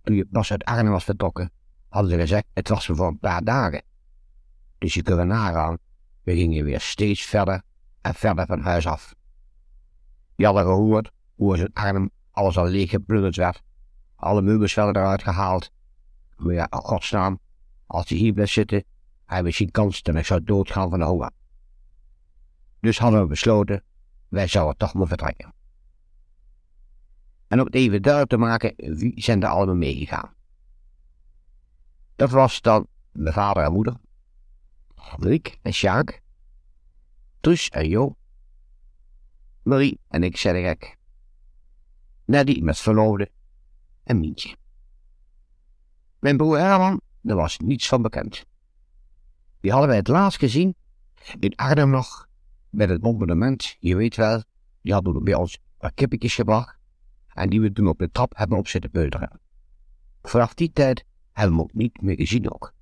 toen je pas uit Arnhem was vertrokken, hadden ze gezegd, het was voor een paar dagen. Dus je kunt nagaan, we gingen weer steeds verder en verder van huis af. Die hadden gehoord hoe ze Arnhem alles al leeg geplunderd werd. Alle meubels werden eruit gehaald. Maar ja, godsnaam, als hij hier blijft zitten, hij misschien kans dat ik zou doodgaan van de honger. Dus hadden we besloten, wij zouden toch maar vertrekken. En om het even duidelijk te maken, wie zijn er allemaal meegegaan? Dat was dan mijn vader en moeder, Riek en Sjaak, Truus en Jo, Marie en ik zei gek. Neddy met verloofde en Mientje. Mijn broer Herman, daar was niets van bekend. Die hadden wij het laatst gezien in Arnhem nog met het bombardement, je weet wel, die hadden bij ons kippetjes gebracht en die we toen op de trap hebben op zitten peuteren. Vanaf die tijd hebben we ook niet meer gezien ook.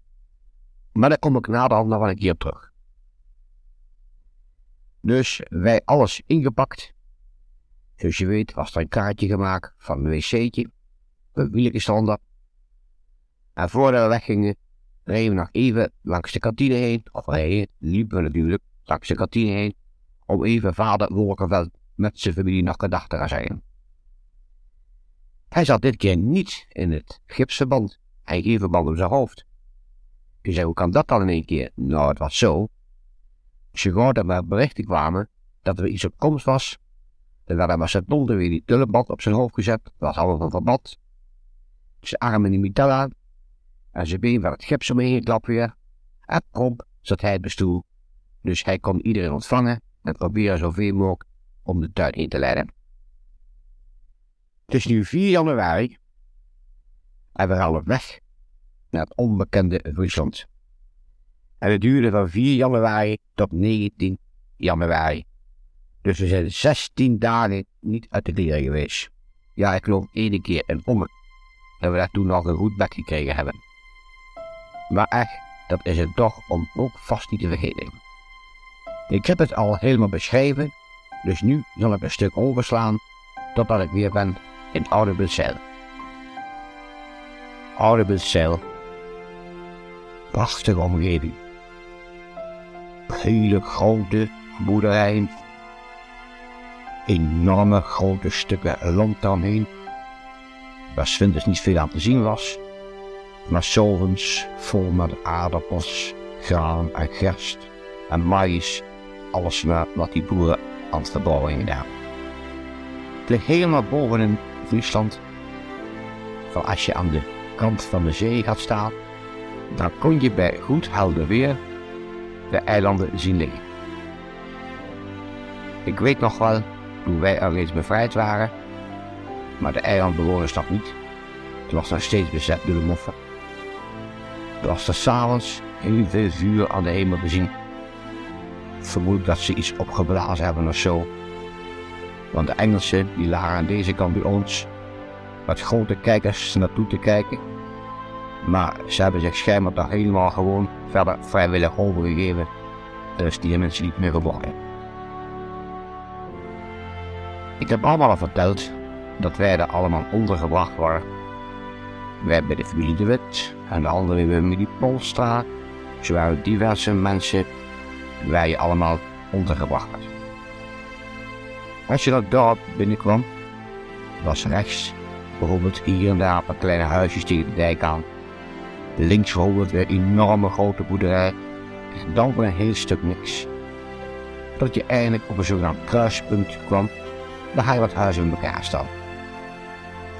Maar daar kom ik naderhand nog wel een keer terug. Dus wij alles ingepakt. Zoals je weet was er een kaartje gemaakt van een wc'tje, een wielrenstander. En voordat we weggingen, reden we nog even langs de kantine heen, of reden, liepen we natuurlijk langs de kantine heen, om even vader Wolkenveld met zijn familie nog gedacht te gaan zeggen. Hij zat dit keer niet in het gipsverband en geen verband op zijn hoofd. Je zei, hoe kan dat dan in één keer? Nou, het was zo. Als hoorde dat er berichten kwamen dat er iets op komst was, dan werd hij maar seconden weer die tullenband op zijn hoofd gezet. Dat was allemaal van verband. Zijn armen in die metal aan en zijn been werd het gips omheen geklapt weer. En prompt zat hij het bestoel. Dus hij kon iedereen ontvangen en proberen zoveel mogelijk om de tuin heen te leiden. Het is nu 4 januari en we gaan op weg naar het onbekende Friesland. En het duurde van 4 januari tot 19 januari. Dus we zijn 16 dagen niet uit de kleren geweest. Ja, ik geloof één keer in Ommen. Dat we daar toen nog een goed bek gekregen hebben. Maar echt, dat is het toch om ook vast niet te vergeten. Ik heb het al helemaal beschreven, dus nu zal ik een stuk overslaan totdat ik weer ben in. Oude Brussel. Prachtige omgeving. Hele grote boerderijen. Enorme grote stukken land daaromheen. Waar winters niet veel aan te zien was. Maar zovens vol met aardappels, graan en gerst en maïs. Alles wat die boeren aan het verbouwen gedaan. Het ligt helemaal boven in Friesland. Van als je aan de kant van de zee gaat staan, dan kon je bij goed helder weer de eilanden zien liggen. Ik weet nog wel, toen wij er reeds bevrijd waren, maar de eilandbewoners nog niet. Het was nog steeds bezet door de moffen. Er was er s'avonds heel veel vuur aan de hemel te zien. Vermoed dat ze iets opgeblazen hebben of zo. Want de Engelsen die lagen aan deze kant bij ons, met grote kijkers naartoe te kijken. Maar ze hebben zich schijnbaar daar helemaal gewoon verder vrijwillig overgegeven. Dus die mensen niet meer geboren. Ik heb allemaal al verteld dat wij er allemaal ondergebracht waren. Wij bij de familie De Wit en de andere bij de familie Polstra. Zo waren diverse mensen waar je allemaal ondergebracht werd. Als je dat dorp binnenkwam, was rechts bijvoorbeeld hier en daar een kleine huisjes tegen de dijk aan. Links bijvoorbeeld een enorme grote boerderij. En dan een heel stuk niks. Tot je eindelijk op een zogenaamd kruispunt kwam, daar ga je wat huizen in elkaar staan.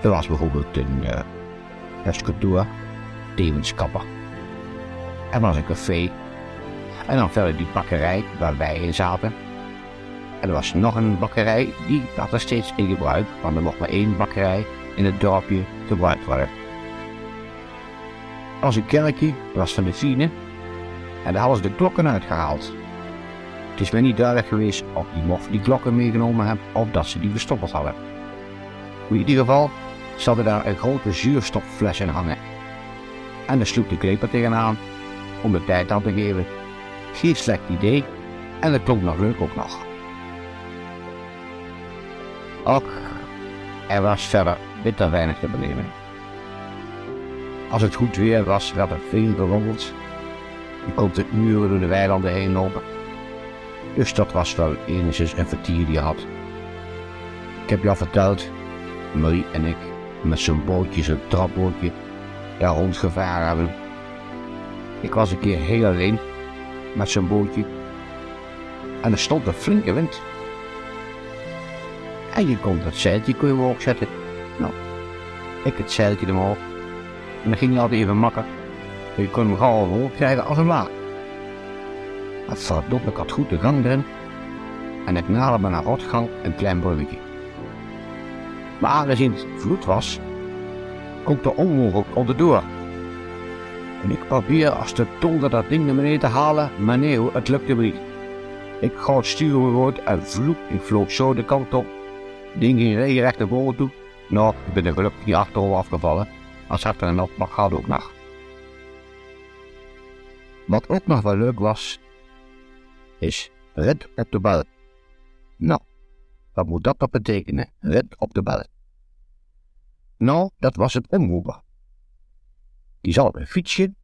Er was bijvoorbeeld een uh, restaurant, tevens kapper. Er was een café. En dan verder die bakkerij waar wij in zaten. En er was nog een bakkerij, die had er steeds in gebruik, want er mocht maar één bakkerij in het dorpje gebruikt worden. Als een kerkje was van de Fine en daar hadden ze de klokken uitgehaald. Het is mij niet duidelijk geweest of die mof die klokken meegenomen hebben of dat ze die verstoppeld hadden. In ieder geval zat er daar een grote zuurstoffles in hangen. En daar sloeg de kleper tegenaan om de tijd aan te geven. Geen slecht idee en dat klonk nog leuk ook nog. Ook er was verder bitter weinig te beleven. Als het goed weer was, werd er veel gewandeld. Je kon de uren door de weilanden heen lopen. Dus dat was wel enigszins een vertier die je had. Ik heb je al verteld, Marie en ik met zo'n bootje, zo'n trapbootje, daar rondgevaren hebben. Ik was een keer heel alleen met zo'n bootje en er stond een flinke wind. En je kon dat zeiltje kun je zetten. Nou, ik het zeiltje omhoog. En dan ging je altijd even makken. Je kon hem gauw omhoog krijgen als een laag. Het verdomd, ik goed de gang erin. En ik naderde naar Rotgang een klein bruggetje. Maar aangezien het vloed was, kon ik er onmogelijk onderdoor. En ik probeer als de donder dat ding naar beneden te halen, maar nee, het lukte me niet. Ik ga het sturen woord en vloek, ik vloog zo de kant op. Ding ging recht naar boven toe. Nou, ik ben er gelukkig niet achterover afgevallen. Als had er nog, maar gaat ook nog. Wat ook nog wel leuk was, is red op de bel. Nou, wat moet dat dan betekenen, red op de bel? Nou, dat was het omroeper. Die zal op een fietsje,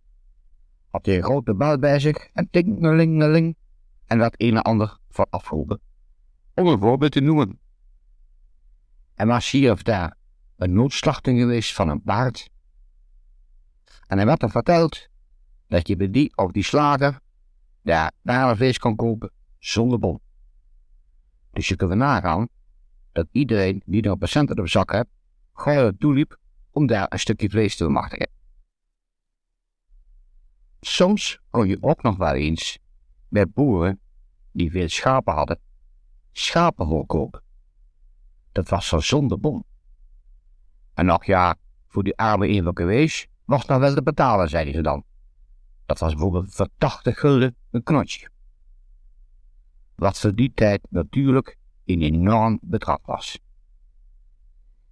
had een grote bel bij zich en tingelingeling en werd een en ander van afgeroepen. Om een voorbeeld te noemen. En was hier of daar een noodslachting geweest van een paard. En hij werd er verteld dat je bij die of die slager daar vlees kan kopen zonder bon. Dus je kunt nagaan dat iedereen die nog patiënten op zak hebt, gauw naartoe liep om daar een stukje vlees te bemachtigen. Soms kon je ook nog wel eens bij boeren die veel schapen hadden, schapen kopen. Dat was zo zonder bon. En nog ja, voor die arme wees was nog wel te betalen, zeiden ze dan. Dat was bijvoorbeeld voor 80 gulden een knotje. Wat voor die tijd natuurlijk een enorm bedrag was.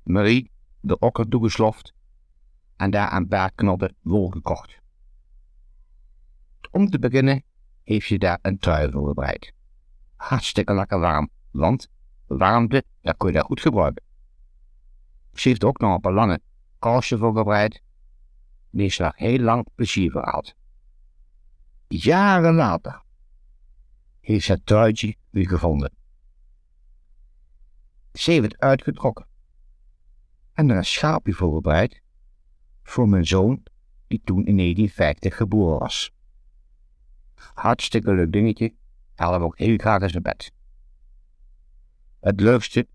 Marie de okker toegesloft en daar een paar knoppen wol gekocht. Om te beginnen heeft je daar een trui voorbereid. Hartstikke lekker warm, want warmte, dat kun je daar goed gebruiken. Ze heeft ook nog een lange kousje voorbereid, die ze daar heel lang plezier voor had. Jaren later heeft ze het truitje weer gevonden. Ze heeft het uitgetrokken en er een schaapje voorbereid voor mijn zoon, die toen in 1950 geboren was. Hartstikke leuk dingetje, had hem ook heel graag in zijn bed. Het leukste,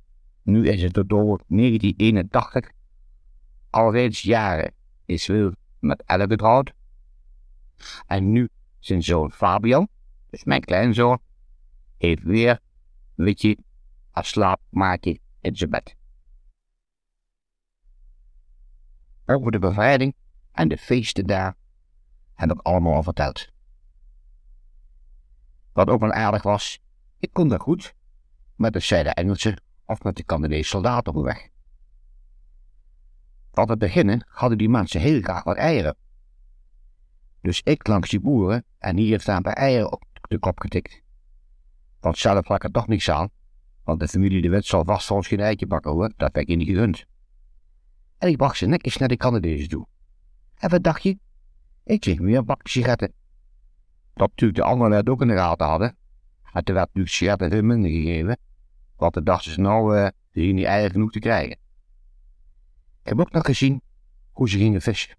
nu is het door 1981, alreeds jaren is Wil met Elle getrouwd. En nu zijn zoon Fabian, dus mijn kleinzoon, heeft weer, weet je, een slaapmaatje in zijn bed. Over de bevrijding en de feesten daar heb ik allemaal al verteld. Wat ook wel aardig was, ik kon daar goed met de zijde Engelsen of met de Canadese soldaten op weg. Van het beginnen hadden die mensen heel graag wat eieren. Dus ik langs die boeren en hier staan bij eieren op de kop getikt. Want zelf had ik er toch niks aan, want de familie de Wit zal vast voor ons geen eitje bakken hoor, dat werd je niet gegund. En ik bracht ze netjes naar de Canadezen toe. En wat dacht je? Ik kreeg weer een bak sigaretten. Dat natuurlijk de anderen het ook in de gaten hadden. En toen werd natuurlijk sigaretten veel minder gegeven. Want dan dachten ze nou, uh, niet eigen genoeg te krijgen. Ik heb ook nog gezien hoe ze gingen vissen.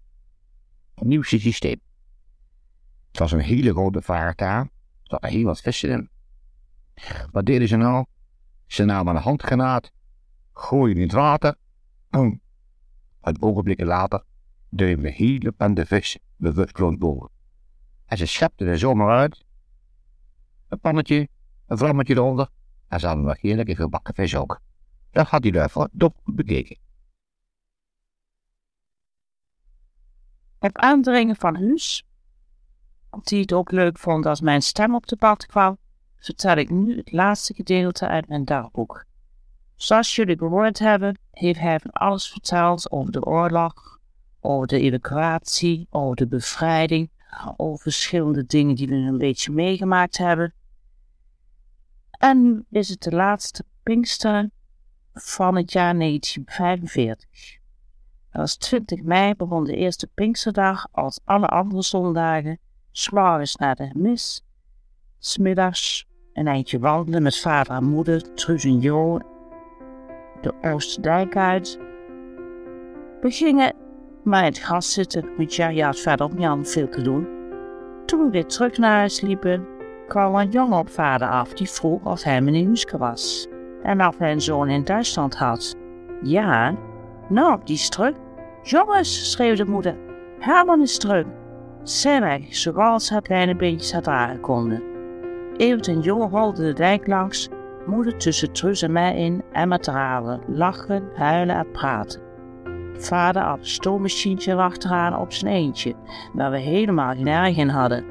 Een nieuw systeem. Het was een hele grote vaart daar. Er zat heel wat vissen in. Wat deden ze nou? Ze namen een handgranaat, gooiden in het water. En een ogenblikken later de hele bende vissen bewusteloos boven. En ze schepten er zomaar uit. Een pannetje, een vlammetje eronder. En ze hadden nog heerlijke gebakken vis ook. Dat had hij daarvoor dop bekeken. Het aandringen van Huus, die het ook leuk vond als mijn stem op de pad kwam, vertel ik nu het laatste gedeelte uit mijn dagboek. Zoals jullie gehoord hebben, heeft hij van alles verteld over de oorlog, over de evacuatie, over de bevrijding, over verschillende dingen die we een beetje meegemaakt hebben. En is het de laatste Pinkster van het jaar 1945. Dat was 20 mei begon de eerste Pinksterdag als alle andere zondagen, s'morgens naar de mis, smiddags een eindje wandelen met vader en moeder, Truus en Jo, de Oosterdijk uit. We gingen maar in het gras zitten, want ja, je had verder niet veel te doen. Toen we weer terug naar huis liepen, kwam een jongen op vader af die vroeg of hij meneer Huske was. En of hij een zoon in Duitsland had. Ja, nou, die is terug. Jongens, schreeuwde moeder, Herman is terug. Zijn wij, zoals het kleine beentjes had aangekonden. Evert en jongen rolden de dijk langs, moeder tussen Truus en mij in en met tranen, lachen, huilen en praten. Vader had een stoommachientje achteraan op zijn eentje, waar we helemaal geen erg in hadden.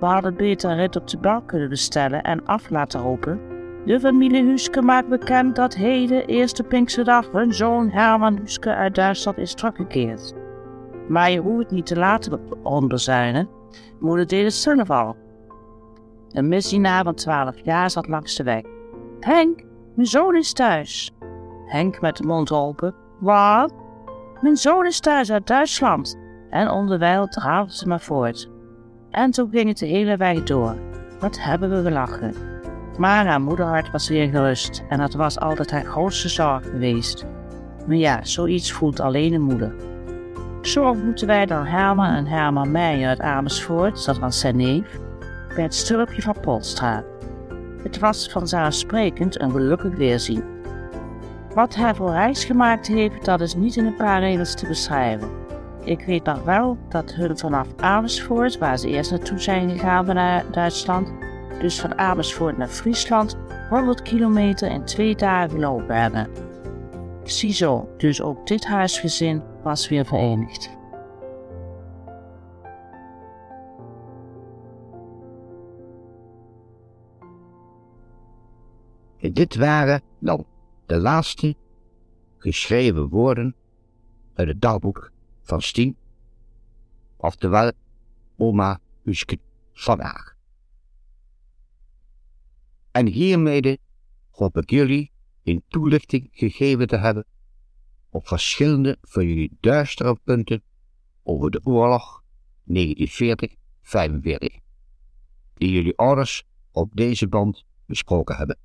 We hadden beter rit op de bank kunnen bestellen en af laten hopen. De familie Huske maakt bekend dat heden, eerste Pinksterdag, hun zoon Herman Huske uit Duitsland is teruggekeerd. Maar je hoeft het niet te laten onderzuinen. Moeder deed het zelf al. Een misdienaar van 12 jaar zat langs de weg. Henk, mijn zoon is thuis. Henk met de mond open. Wat? Mijn zoon is thuis uit Duitsland. En onderwijl draalde ze maar voort. En toen ging het de hele weg door. Wat hebben we gelachen. Maar haar moederhart was weer gerust en dat was altijd haar grootste zorg geweest. Maar ja, zoiets voelt alleen een moeder. Zo ontmoeten wij dan Herman en Herman Meijer uit Amersfoort, dat was zijn neef, bij het stulpje van Polstra. Het was vanzelfsprekend een gelukkig weerzien. Wat hij voor reis gemaakt heeft, dat is niet in een paar regels te beschrijven. Ik weet nog wel dat hun vanaf Amersfoort, waar ze eerst naartoe zijn gegaan naar Duitsland, dus van Amersfoort naar Friesland, 100 kilometer in twee dagen gelopen hebben. Ziezo, dus ook dit huisgezin was weer verenigd. Dit waren dan de laatste geschreven woorden uit het dagboek van Stien, oftewel oma Huske vandaag. En hiermee hoop ik jullie een toelichting gegeven te hebben op verschillende van jullie duistere punten over de oorlog 1940-45, die jullie ouders op deze band besproken hebben.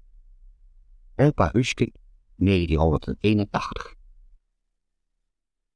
Opa Huske 1981.